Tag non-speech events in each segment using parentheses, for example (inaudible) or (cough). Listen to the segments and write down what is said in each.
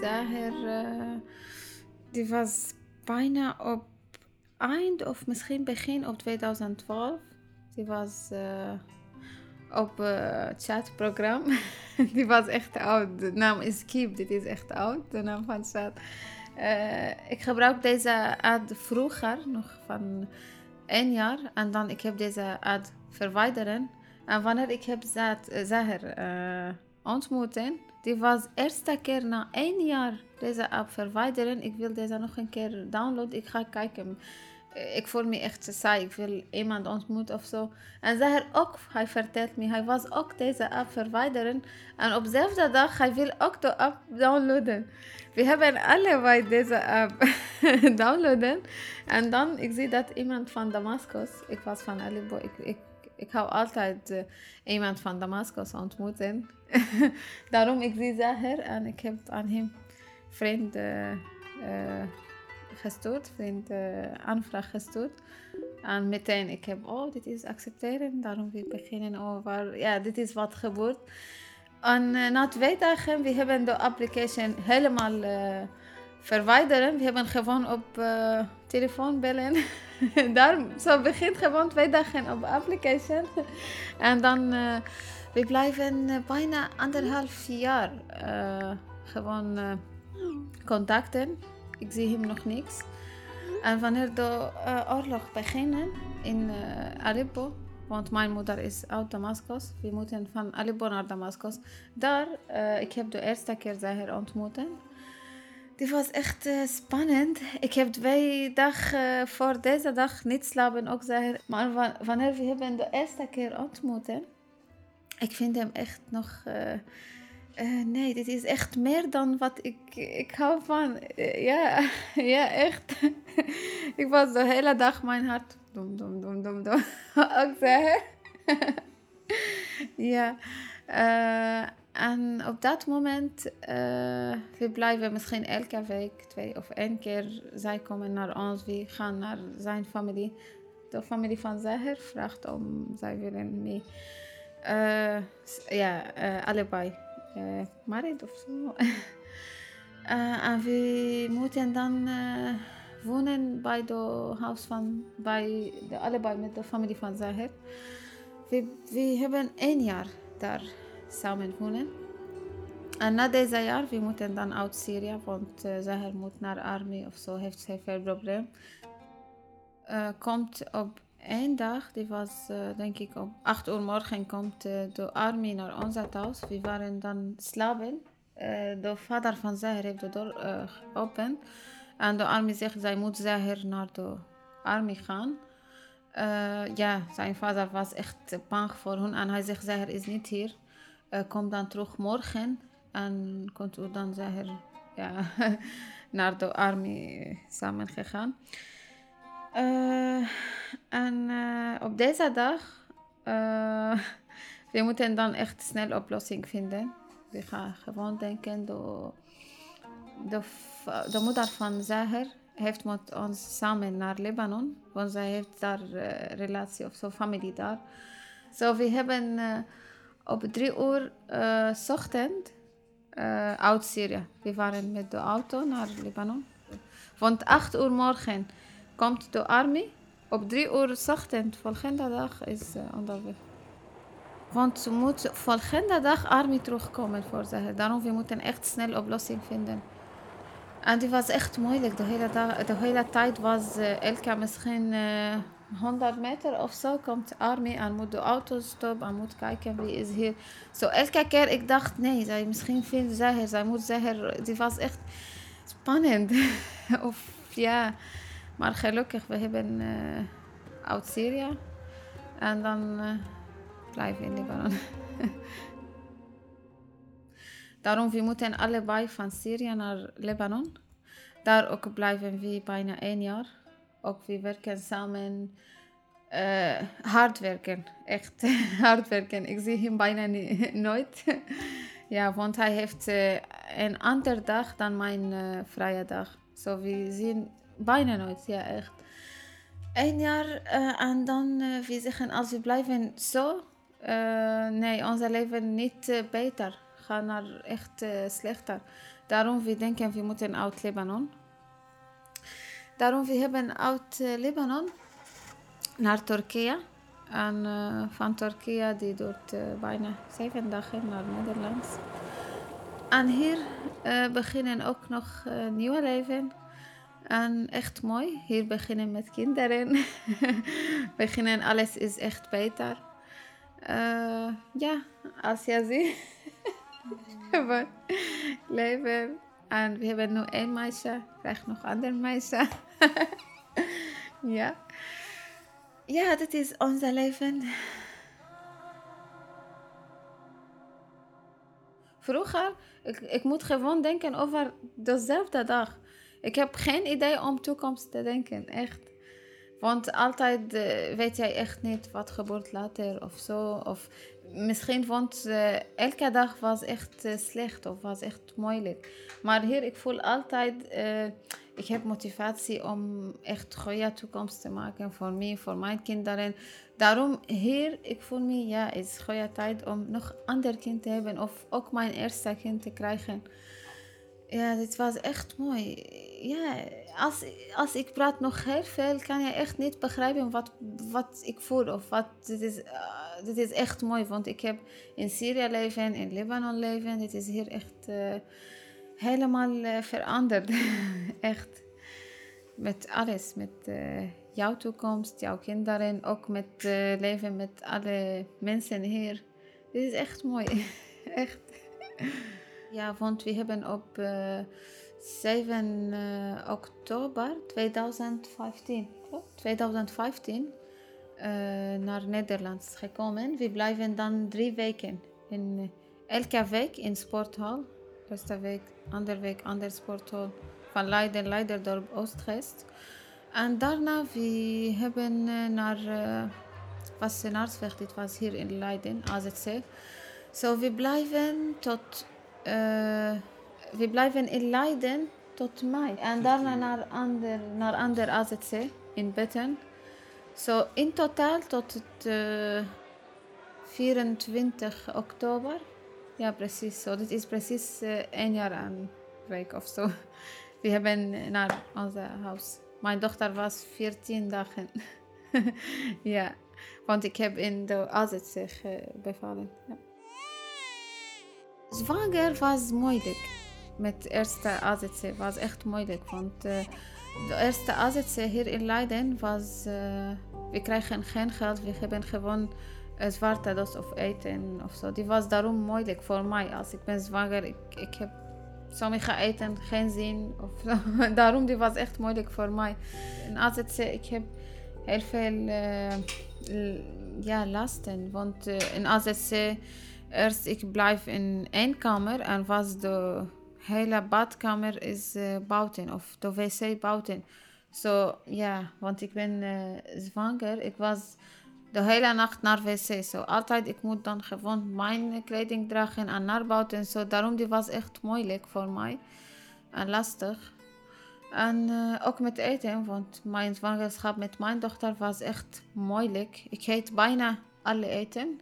Zahir, uh, die was bijna op eind of misschien begin op 2012. Die was uh, op het chatprogramma. (laughs) die was echt oud. De naam is Keep, dit is echt oud, de naam van chat. ik gebruik deze ad vroeger, nog van één jaar. En dan ik heb deze ad verwijderen. En wanneer ik heb Zahir ontmoeten, die was eerste keer na één jaar deze app verwijderen. Ik wil deze nog een keer downloaden. Ik ga kijken. Ik voel me echt saai. Ik wil iemand ontmoeten of zo. En Zahir ook, hij vertelt me, hij was ook deze app verwijderen. En op dezelfde dag, hij wil ook de app downloaden. We hebben allebei deze app (laughs) downloaden. En dan, ik zie dat iemand van Damascus, ik was van ik, ik ik hou altijd iemand van Damascus ontmoeten. (laughs) Daarom ik zie Zahir en ik heb aan hem vriend uh, gestuurd, vriend aanvraag gestuurd. En meteen ik heb, oh, dit is accepteren. Daarom we beginnen over, ja, dit is wat gebeurt. En na twee dagen, we hebben de application helemaal verwijderen. We hebben gewoon op telefoon bellen. (laughs) Daar, zo begint gewoon twee dagen op application. en dan, uh, we blijven uh, bijna anderhalf jaar gewoon contacten. Ik zie hem nog niks. En wanneer de oorlog beginnen in Aleppo, want mijn moeder is uit Damascus. We moeten van Aleppo naar Damascus. Daar, ik heb de eerste keer Zahir ontmoeten. Die was echt uh, spannend. Ik heb twee dagen uh, voor deze dag niet slapen ook zeggen. Maar wanneer we hebben de eerste keer ontmoeten, ik vind hem echt nog. Uh, nee, dit is echt meer dan wat ik, ik hou van. ja, (laughs) ja, echt. (laughs) ik was de hele dag mijn hart. Dom, dom, dom, dom, dom. (laughs) ook zeggen. ja. En op dat moment, uh, we blijven misschien elke week, twee of één keer. Zij komen naar ons, we gaan naar zijn familie. De familie van Zahir vraagt om, zij willen mee. Uh, ja, uh, allebei. Married of zo. (laughs) en we moeten dan wonen bij de huis van, bij de, allebei met de familie van Zahir. We, we hebben één jaar daar samen wonen. En na deze jaar, we moeten dan uit Syrië, want uh, Zahir moet naar army of zo, heeft zij veel probleem. Uh, komt op één dag, die was uh, denk ik op 8 uur morgen, komt de army naar ons thuis. We waren dan slapen. de vader van Zahir heeft de deur open. En de army zegt, zij moet Zahir naar de army gaan. ja, zijn vader was echt bang voor hun en hij zegt, Zahir is niet hier kom dan terug morgen en u dan zeggen ja, (laughs) naar de army samen gegaan. Uh, en op deze dag, (laughs) we moeten dan echt snel oplossing vinden. We gaan gewoon denken, de, de, de moeder van Zahir heeft met ons samen naar Libanon, want zij heeft daar relatie of zo, familie daar. Zo, so, we hebben op drie uur uh, ochtend uh, uit Syrië. We waren met de auto naar Libanon. Want acht uur morgen komt de army. Op drie uur ochtend, volgende dag, is uh, onderweg. Want ze moet volgende dag army terugkomen voor ze. Daarom we moeten echt snel oplossing vinden. En die was echt moeilijk. De hele, dag, de hele tijd was uh, misschien... 100 meter of zo komt Army en moet de auto stoppen en moet kijken wie is hier. Zo elke keer ik dacht nee, zij misschien vindt zij zij moet zeggen, die was echt spannend. (laughs) of ja, maar gelukkig we hebben uh, uit Syrië en dan uh, blijven in Libanon. (laughs) Daarom we moeten allebei van Syrië naar Libanon. Daar ook blijven we bijna één jaar ook we werken samen. Uh, hard werken, echt (laughs) hard werken. Ik zie hem bijna (laughs) nooit. (laughs) ja, want hij heeft uh, een andere dag dan mijn uh, vrije dag. Zo, we zien bijna nooit, ja, echt. Een jaar en dan, we zeggen, als we blijven zo, nee, ons leven niet beter. Gaat naar echt slechter. Daarom we denken we moeten uit Libanon. Daarom we hebben uit Libanon naar Turkije. En uh, van Turkije die doet uh, bijna zeven dagen naar Nederland. En hier beginnen ook nog nieuwe leven. En echt mooi. Hier beginnen met kinderen. (laughs) beginnen, alles is echt beter. ja, als je ziet. (laughs) leven. En we hebben nu één meisje. Krijg nog een ander meisje. (laughs) ja. Ja, dit is ons leven. Vroeger, ik, ik moet gewoon denken over dezelfde dag. Ik heb geen idee om toekomst te denken, echt. Want altijd uh, weet jij echt niet wat gebeurt later of zo. Of misschien vond elke dag was echt uh, slecht of was echt moeilijk. Maar hier, ik voel altijd ik heb motivatie om echt goede toekomst te maken voor mij, voor mijn kinderen. Daarom hier, ik voel me, ja, het is goede tijd om nog ander kind te hebben of ook mijn eerste kind te krijgen. Ja, dit was echt mooi. Ja, als, als ik praat nog heel veel, kan je echt niet begrijpen wat, wat ik voel. Of wat, dit, is, uh, dit is echt mooi, want ik heb in Syrië leven, in Libanon leven. Dit is hier echt... Uh, helemaal uh, veranderd. (laughs) Echt. Met alles. Met uh, jouw toekomst, jouw kinderen. Ook met uh, leven met alle mensen hier. Dit is echt mooi. (laughs) echt. ja, want we hebben op 7 oktober 2015, klopt? 2015 naar Nederland gekomen. We blijven dan drie weken. In, elke week in sporthal Eerste week, andere week, ander sporthal van Leiden, Leiderdorp, Oostgeest. En daarna we hebben uh, naar uh, was Naarsweg, dit was hier in Leiden, AZC. Zo so, we blijven tot uh, we blijven in Leiden tot mei. En daarna naar ander, naar ander AZC in Betten. Zo so, in totaal tot het 24 oktober ja, precies zo. Dit is precies uh, één jaar aan week of zo. (laughs) We hebben naar ons huis. Mijn dochter was 14 dagen. (laughs) ja, want ik heb in de AZC uh, bevallen. Ja. Zwanger was moeilijk. Met eerste AZC was echt moeilijk. Want uh, de eerste AZC hier in Leiden was... Uh, we krijgen geen geld. We hebben gewoon zwarte dos of eten of zo. Die was daarom moeilijk voor mij. Als ik ben zwanger, ik, ik heb sommige eten geen zin. Of (laughs) daarom die was echt moeilijk voor mij. In AZC, ik heb heel veel uh, ja, lasten. Want uh, in AZC, eerst ik blijf in één kamer en was de hele badkamer is uh, buiten of de wc buiten. Zo so, ja, want ik ben zwanger. Ik was de hele nacht naar wc. Zo altijd, ik moet dan gewoon mijn kleding dragen en naar buiten. Zo daarom die was echt moeilijk voor mij en lastig. En uh, ook met eten, want mijn zwangerschap met mijn dochter was echt moeilijk. Ik eet bijna alle eten.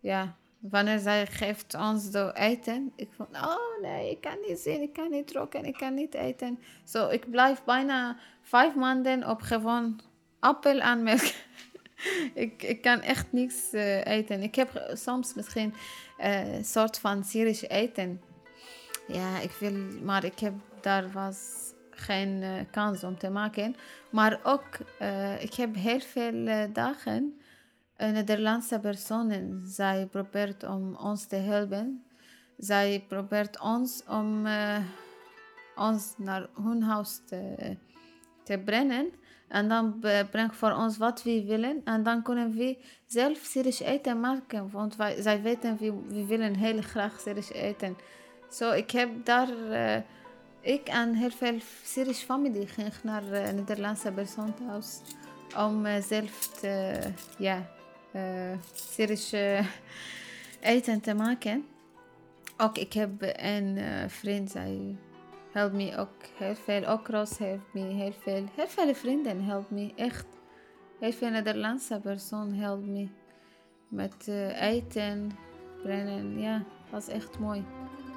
Ja, wanneer zij geeft ons de eten, ik vond, oh nee, ik kan niet zien, ik kan niet roken, ik kan niet eten. Zo, so, ik blijf bijna vijf maanden op gewoon appel en melk. (laughs) (laughs) ik, ik kan echt niks uh, eten. Ik heb soms misschien een uh, soort van Syrisch eten. Ja, ik wil, maar ik heb daar was geen uh, kans om te maken. Maar ook, ik heb heel veel dagen Nederlandse personen. Zij probeert om ons te helpen. Zij probeert ons om ons naar hun huis te brengen. En dan brengt voor ons wat we willen. En dan kunnen we zelf Syrisch eten maken. Want zij weten, we, we willen heel graag Syrisch eten. Zo, so, ik heb daar... Uh, ik en heel veel Syrische familie ging naar uh, Nederlandse thuis Om zelf te, ja, Syrisch eten te maken. Ook ik heb een vriend, zij helpt me ook heel veel. Ook Roos helpt me heel veel. Heel veel vrienden helpen me echt. Heel veel Nederlandse persoon helpt me met uh, eten, brengen. Ja, was echt mooi.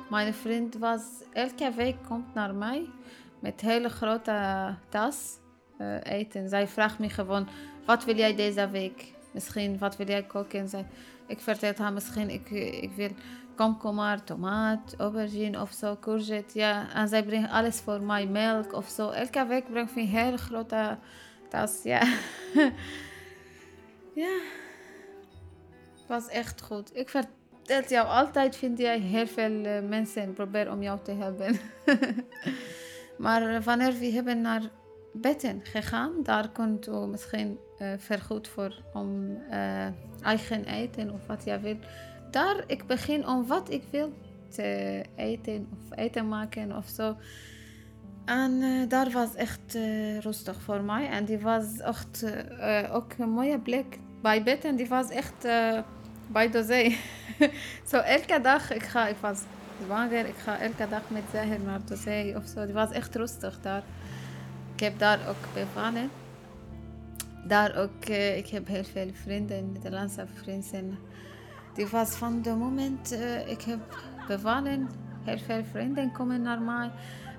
Mijn vriend was elke week komt naar mij met hele grote tas uh, eten. Zij vraagt me gewoon, wat wil jij deze week? Misschien, wat wil jij koken? Zij, ik vertel haar misschien, ik, ik wil komkommer, tomaat, aubergine of zo, courgette. Ja, en zij brengt alles voor mij, melk of zo. Elke week brengt me een grote tas, ja. (laughs) ja, het was echt goed. Ik vertel jou altijd, vind jij heel veel uh, mensen proberen om jou te helpen. (laughs) maar wanneer we hebben naar bedden gegaan, daar kunt u misschien uh, vergoed voor om eigen eten of wat je wil. Daar ik begin om wat ik wil te eten of eten maken of zo. En uh, daar was echt rustig voor mij. En die was echt ook een mooie plek bij bed. En die was echt bij de zee. (laughs) zo elke dag, ik ga, ik was zwanger, ik ga elke dag met Zahir naar de zee of zo. Die was echt rustig daar. Ik heb daar ook bevallen. Daar ook, uh, ik heb heel veel vrienden, Nederlandse vrienden. Die was van de moment uh, ik heb bevallen, heel veel vrienden komen naar mij.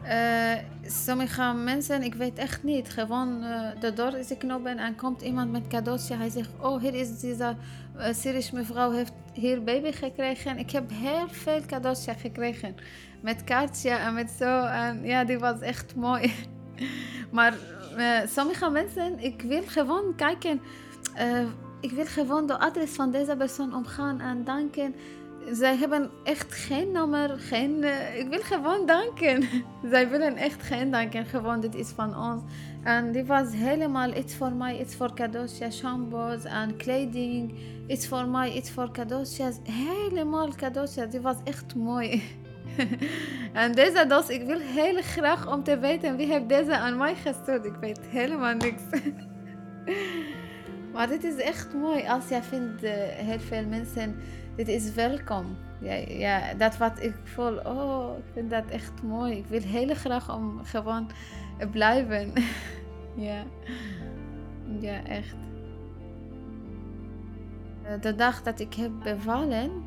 Uh, sommige mensen, ik weet echt niet, gewoon de deur is knopen en komt iemand met cadeautje. Hij zegt, oh hier is deze Syrische mevrouw heeft hier baby gekregen. Ik heb heel veel cadeautjes gekregen. Met kaartje en met zo. En ja, die was echt mooi. (laughs) (laughs) maar sommige mensen, ik wil gewoon kijken. ik wil gewoon de adres van deze persoon omgaan en danken zij hebben echt geen nummer, geen... Uh, ik wil gewoon danken. (laughs) zij willen echt geen danken, gewoon dit is van ons. En die was helemaal iets voor mij, iets voor cadeautjes, shampoos en kleding. Iets voor mij, iets voor cadeautjes. Helemaal cadeautjes, die was echt mooi. (laughs) (laughs) en deze dos, ik wil heel graag om te weten wie heeft deze aan mij gestuurd. Ik weet helemaal niks. (laughs) maar dit is echt mooi als je vindt uh, heel veel mensen dit is welkom. Ja, ja, dat wat ik voel, oh, ik vind dat echt mooi. Ik wil heel graag om gewoon blijven. (laughs) ja. ja, echt. De dag dat ik heb bevallen,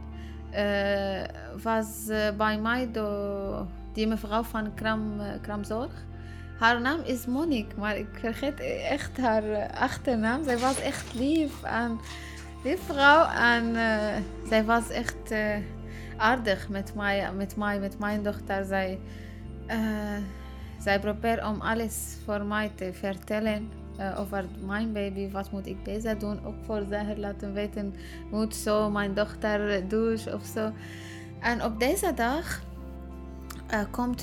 was uh, bij mij de, die mevrouw van Kram, uh, Kramzorg. Haar naam is Monique, maar ik vergeet echt haar achternaam. Zij was echt lief en die vrouw en uh, zij was echt uh, aardig met mij, met mij, met mijn dochter. Zij, uh, zij probeert om alles voor mij te vertellen over mijn baby. Wat moet ik deze doen? Ook voor haar laten weten, moet zo mijn dochter douchen of zo. En op deze dag komt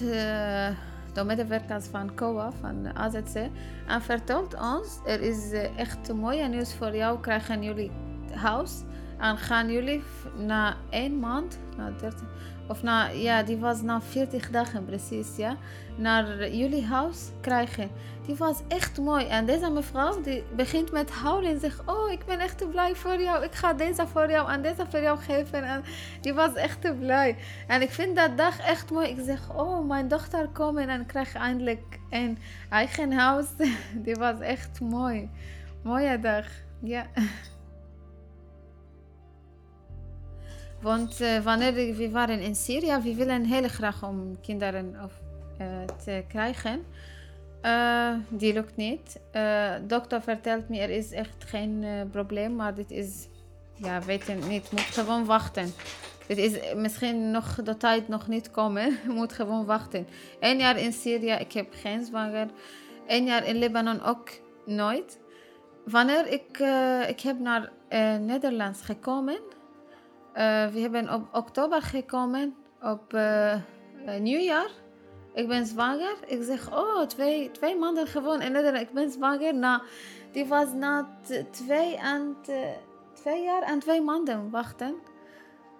de medewerkers van COA, van AZC, en vertelt ons, er is echt mooie nieuws voor jou, krijgen jullie huis. En gaan jullie na één maand, na 13, of na, ja, die was na 40 dagen precies, ja, naar jullie huis krijgen. Die was echt mooi. En deze mevrouw die begint met huilen en zegt: Oh, ik ben echt blij voor jou. Ik ga deze voor jou en deze voor jou geven. En die was echt blij. En ik vind dat dag echt mooi. Ik zeg: Oh, mijn dochter komen en krijg eindelijk een eigen huis. (laughs) Die was echt mooi. Mooie dag. Ja. (laughs) Want uh, wanneer we waren in Syrië, we willen heel graag om kinderen of, uh, te krijgen. Uh, die lukt niet. dokter vertelt me, er is echt geen probleem, maar dit is, ja, weten niet, moet gewoon wachten. Dit is misschien nog de tijd nog niet komen, (laughs) moet gewoon wachten. Eén jaar in Syrië, ik heb geen zwanger. Eén jaar in Libanon ook nooit. Wanneer ik, ik heb naar Nederland gekomen, we hebben op oktober gekomen, op uh, nieuwjaar. Ik ben zwanger. Ik zeg, oh, twee, twee maanden gewoon in Nederland. Ik ben zwanger. Nou, die was na twee, en, twee jaar en twee maanden wachten.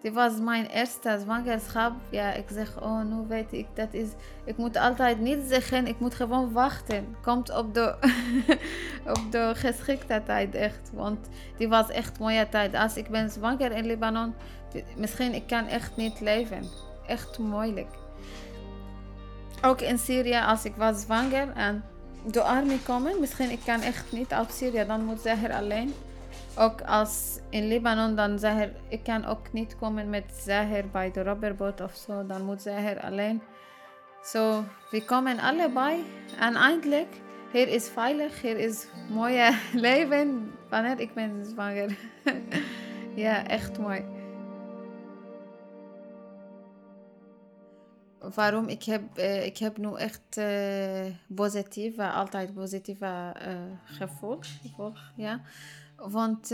Die was mijn eerste zwangerschap. Ja, ik zeg, oh, nu weet ik dat is. Ik moet altijd niet zeggen, ik moet gewoon wachten. Komt op de, (laughs) op de geschikte tijd echt. Want die was echt mooie tijd. Als ik ben zwanger in Libanon, misschien ik kan echt niet leven. Echt moeilijk. Ook in Syrië, als ik was zwanger en de army komen, misschien ik kan echt niet uit Syrië, dan moet er alleen. Ook als in Libanon dan Zaher, ik kan ook niet komen met Zaher bij de rubberboot of zo, dan moet Zaher alleen. Zo, we komen allebei en eindelijk, hier is veilig, hier is mooie (laughs) leven wanneer ik ben zwanger. (laughs) ja, echt mooi. waarom ik heb, uh, ik heb nu echt uh, positieve, altijd positieve uh, gevoel, gevoel. Ja. Want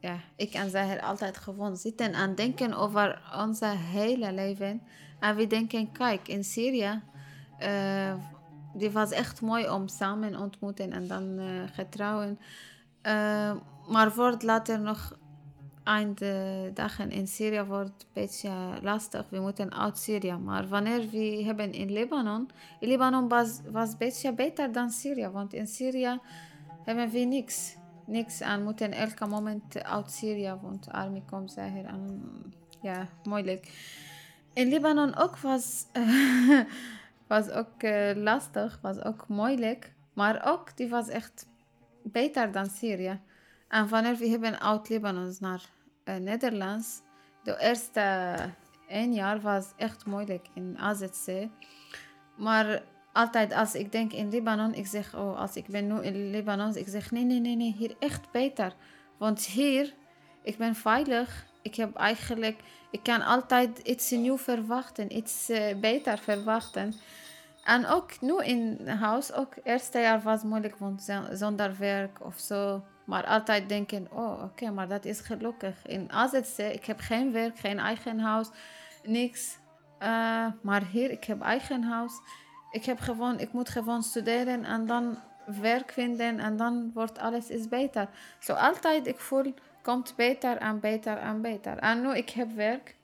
ja, ik en zij altijd gewoon zitten en denken over onze hele leven. En we denken, kijk, in Syrië, die was echt mooi om samen ontmoeten en dan getrouwen. maar wordt later nog einde dagen in Syrië wordt een beetje lastig. We moeten uit Syrië. Maar wanneer we hebben in Libanon, in Libanon was, was een beetje beter dan Syrië. Want in Syrië hebben we niks. Niks en moeten elke moment uit Syrië. Want de army komt zeggen. En, ja, moeilijk. In Libanon ook was, (laughs) was ook uh, lastig, was ook moeilijk. Maar ook, die was echt beter dan Syrië. En wanneer we hebben uit Libanon naar uh, de eerste één jaar was echt moeilijk in AZC. Maar altijd als ik denk in Libanon, ik zeg, oh, als ik ben nu in Libanon, ik zeg, nee, nee, nee, nee, hier echt beter. Want hier, ik ben veilig. Ik heb eigenlijk, ik kan altijd iets nieuws verwachten, iets uh, beter verwachten. En ook nu in huis, ook eerste jaar was moeilijk, want zonder werk of zo. Maar altijd denken, oh oké, maar dat is gelukkig. In AZC, ik heb geen werk, geen eigen huis, niks. Uh, maar hier, ik heb eigen huis. Ik, heb gewoon, ik moet gewoon studeren en dan werk vinden en dan wordt alles is beter. Zo altijd, ik voel, komt beter en beter en beter. En nu, ik heb werk.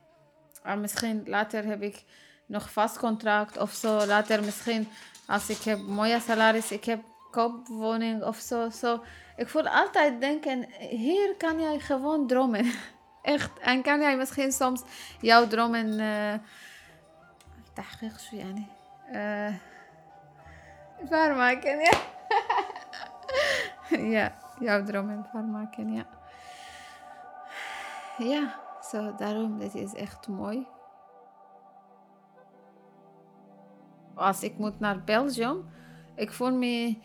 En misschien later heb ik nog vast contract of zo. Later misschien, als ik heb mooie salaris, ik heb koopwoning of zo. zo. Ik voel altijd denken, hier kan jij gewoon dromen. (laughs) Echt. En kan jij misschien soms jouw dromen... Uh, eh, uh, Varmaken, ja. (laughs) ja, jouw droom in ja. Ja, zo daarom, dit is echt mooi. Als ik moet naar België ik voel me...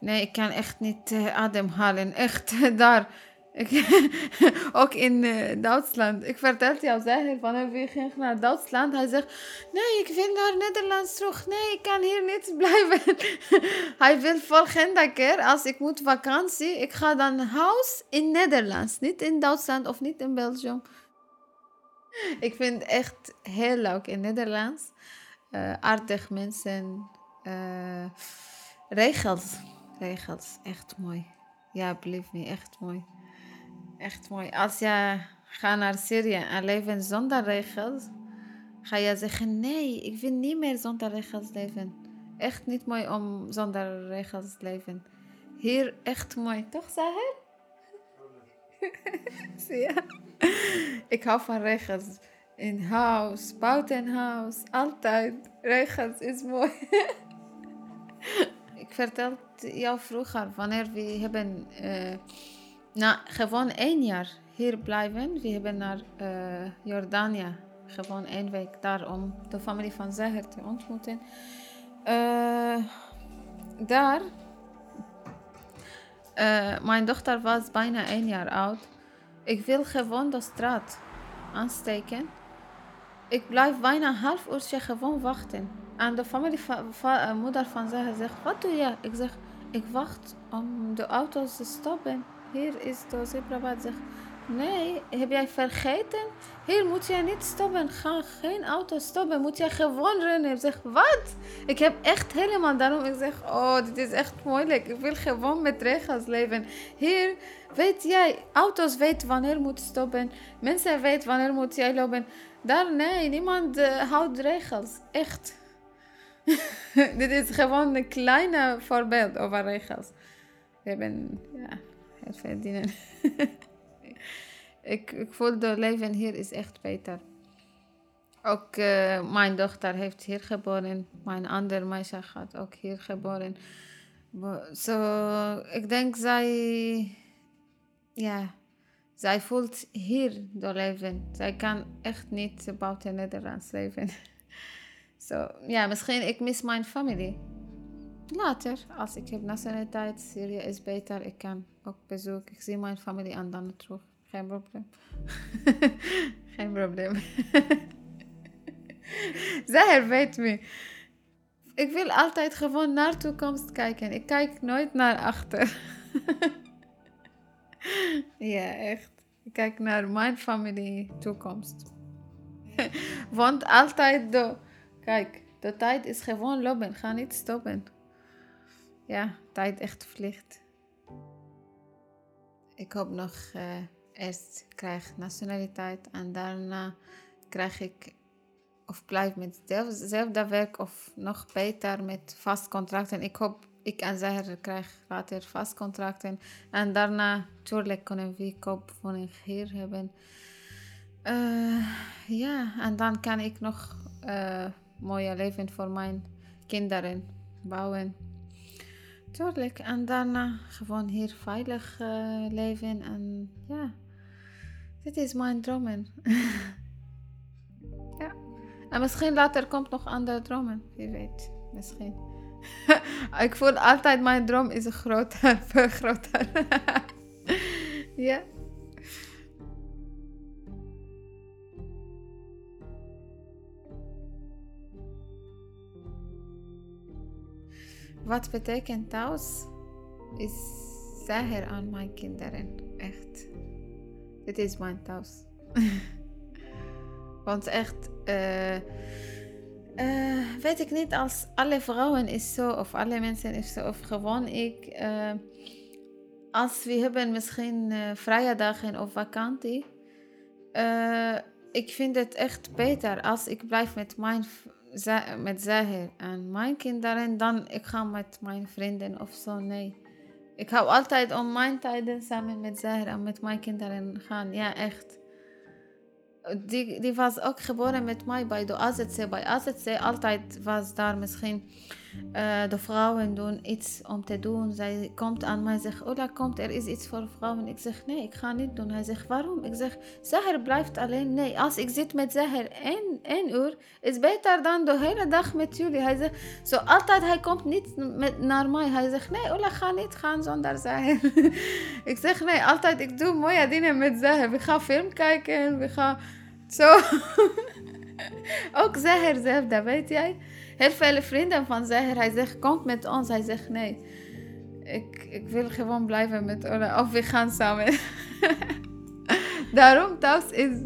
Nee, ik kan echt niet eh, ademhalen. Echt (laughs) daar (laughs) Ook in uh, Duitsland. Ik vertelde jou zeggen van we gingen naar Duitsland. Hij zegt, nee, ik wil naar Nederland terug. Nee, ik kan hier niet (laughs) blijven. Hij wil volgende keer, als ik moet vakantie, ik ga dan huis in Nederland. Niet in Duitsland of niet in Belgium. (laughs) Ik vind het echt heel leuk in Nederland. Uh, aardig mensen. regels regels. Echt mooi. Ja, believe me, echt mooi. Echt mooi. Als je gaat naar Syrië en leven zonder regels, ga je zeggen: nee, ik wil niet meer zonder regels leven. Echt niet mooi om zonder regels te leven. Hier echt mooi, toch, Zahir? (laughs) Zie je? Ik hou van regels. In huis, buiten huis, altijd. Regels is mooi. (laughs) ik vertel jou vroeger, wanneer we hebben uh, nou, gewoon één jaar hier blijven. We hebben naar uh, Jordanië gewoon één week daar om de familie van Zahir te ontmoeten. Uh, daar, mijn dochter was bijna één jaar oud. Ik wil gewoon de straat aansteken. Ik blijf bijna een half uurtje gewoon wachten. En de familie moeder van Zahir zegt, wat doe je? Ik zeg, ik wacht om de auto's te stoppen. Hier is de zebrapad. Zeg, nee, heb jij vergeten? Hier moet jij niet stoppen. Ga geen auto stoppen. Moet jij gewoon rennen. Ik zeg, wat? Ik heb echt helemaal daarom. Ik zeg, oh, dit is echt moeilijk. Ik wil gewoon met regels leven. Hier weet jij, auto's weten wanneer moet stoppen. Mensen weten wanneer moet jij lopen. Daar, nee, niemand uh, houdt regels. Echt. (laughs) Dit is gewoon een kleine voorbeeld over regels. We hebben ja, verdienen. (laughs) ik, ik voel dat leven hier is echt beter. Ook uh, mijn dochter heeft hier geboren. Mijn andere meisje gaat ook hier geboren. So, ik denk zij ja, zij voelt hier door leven. Zij kan echt niet buiten Nederlands leven. (laughs) Zo, ja, misschien ik mis mijn familie. Later, als ik heb nationaliteit, Syrië is beter. Ik kan ook bezoeken. Ik zie mijn familie en dan terug. Geen probleem. (laughs) Geen probleem. (laughs) Zij weet me. Ik wil altijd gewoon naar de toekomst kijken. Ik kijk nooit naar achter. (laughs) ja, echt. Ik kijk naar mijn familie toekomst. Want altijd. Kijk, de tijd is gewoon lopen. Ga niet stoppen. Ja, tijd echt vliegt. Ik hoop nog... Uh, eerst krijg nationaliteit en daarna krijg ik of blijf met hetzelfde werk of nog beter met vast contracten. Ik hoop ik en zij krijg later vast contracten en daarna natuurlijk kunnen we koopwoning hier hebben. Uh, ja, en dan kan ik nog uh, mooie leven voor mijn kinderen bouwen. Tuurlijk, en daarna gewoon hier veilig uh, leven en ja. Dit is mijn dromen. (laughs) ja. En misschien later komt nog andere dromen. Wie weet. Misschien. (laughs) ik voel altijd mijn droom is groter. (laughs) Veel groter. ja. Wat betekent thuis? Is zeker aan mijn kinderen. Echt. Dit is mijn thuis. (laughs) Want echt, uh, uh, weet ik niet, als alle vrouwen is zo, of alle mensen is zo, of gewoon ik. Uh, als we hebben misschien vrije dagen of vakantie, ik vind het echt beter als ik blijf met mijn met Zahir en mijn kinderen dan ik ga met mijn vrienden of zo. Nee. Ik hou altijd om mijn tijden samen met Zahra en met mijn kinderen gaan. Ja, echt. Die, die was ook geboren met mij bij de AZC. Bij AZC altijd was daar misschien uh, de vrouwen doen iets om te doen. Zij komt aan mij en zegt, Ola, komt er is iets voor vrouwen. Ik zeg, nee, ik ga niet doen. Hij zegt, waarom? Ik zeg, Zahar blijft alleen. Nee, als ik zit met Zahar één, één uur, is beter dan de hele dag met jullie. Hij zegt, zo altijd, hij komt niet met, naar mij. Hij zegt, nee, Ola, ga niet gaan zonder Zahar. (laughs) ik zeg, nee, altijd, ik doe mooie dingen met Zahar. We gaan film kijken, we gaan zo. (laughs) ook Zahar zelf, dat weet jij heel veel vrienden van zeggen, hij zegt, kom met ons. Hij zegt, nee, ik, ik wil gewoon blijven met Ola. Of we gaan samen. (laughs) daarom thuis is...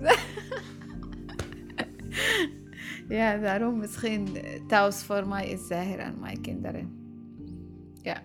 (laughs) ja, daarom misschien thuis voor mij is Zahir en mijn kinderen. Ja.